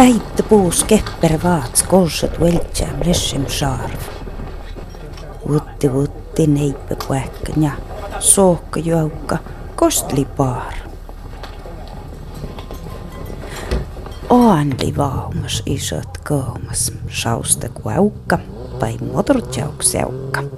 päit puus kepper vaats kolset võltsa blessem šaarv. Võtti võtti neipe päkkanja, sookka jõuka, kostli paar. Oandi vaumas isot koomas, sausta kuaukka, pai motortjauk seukka.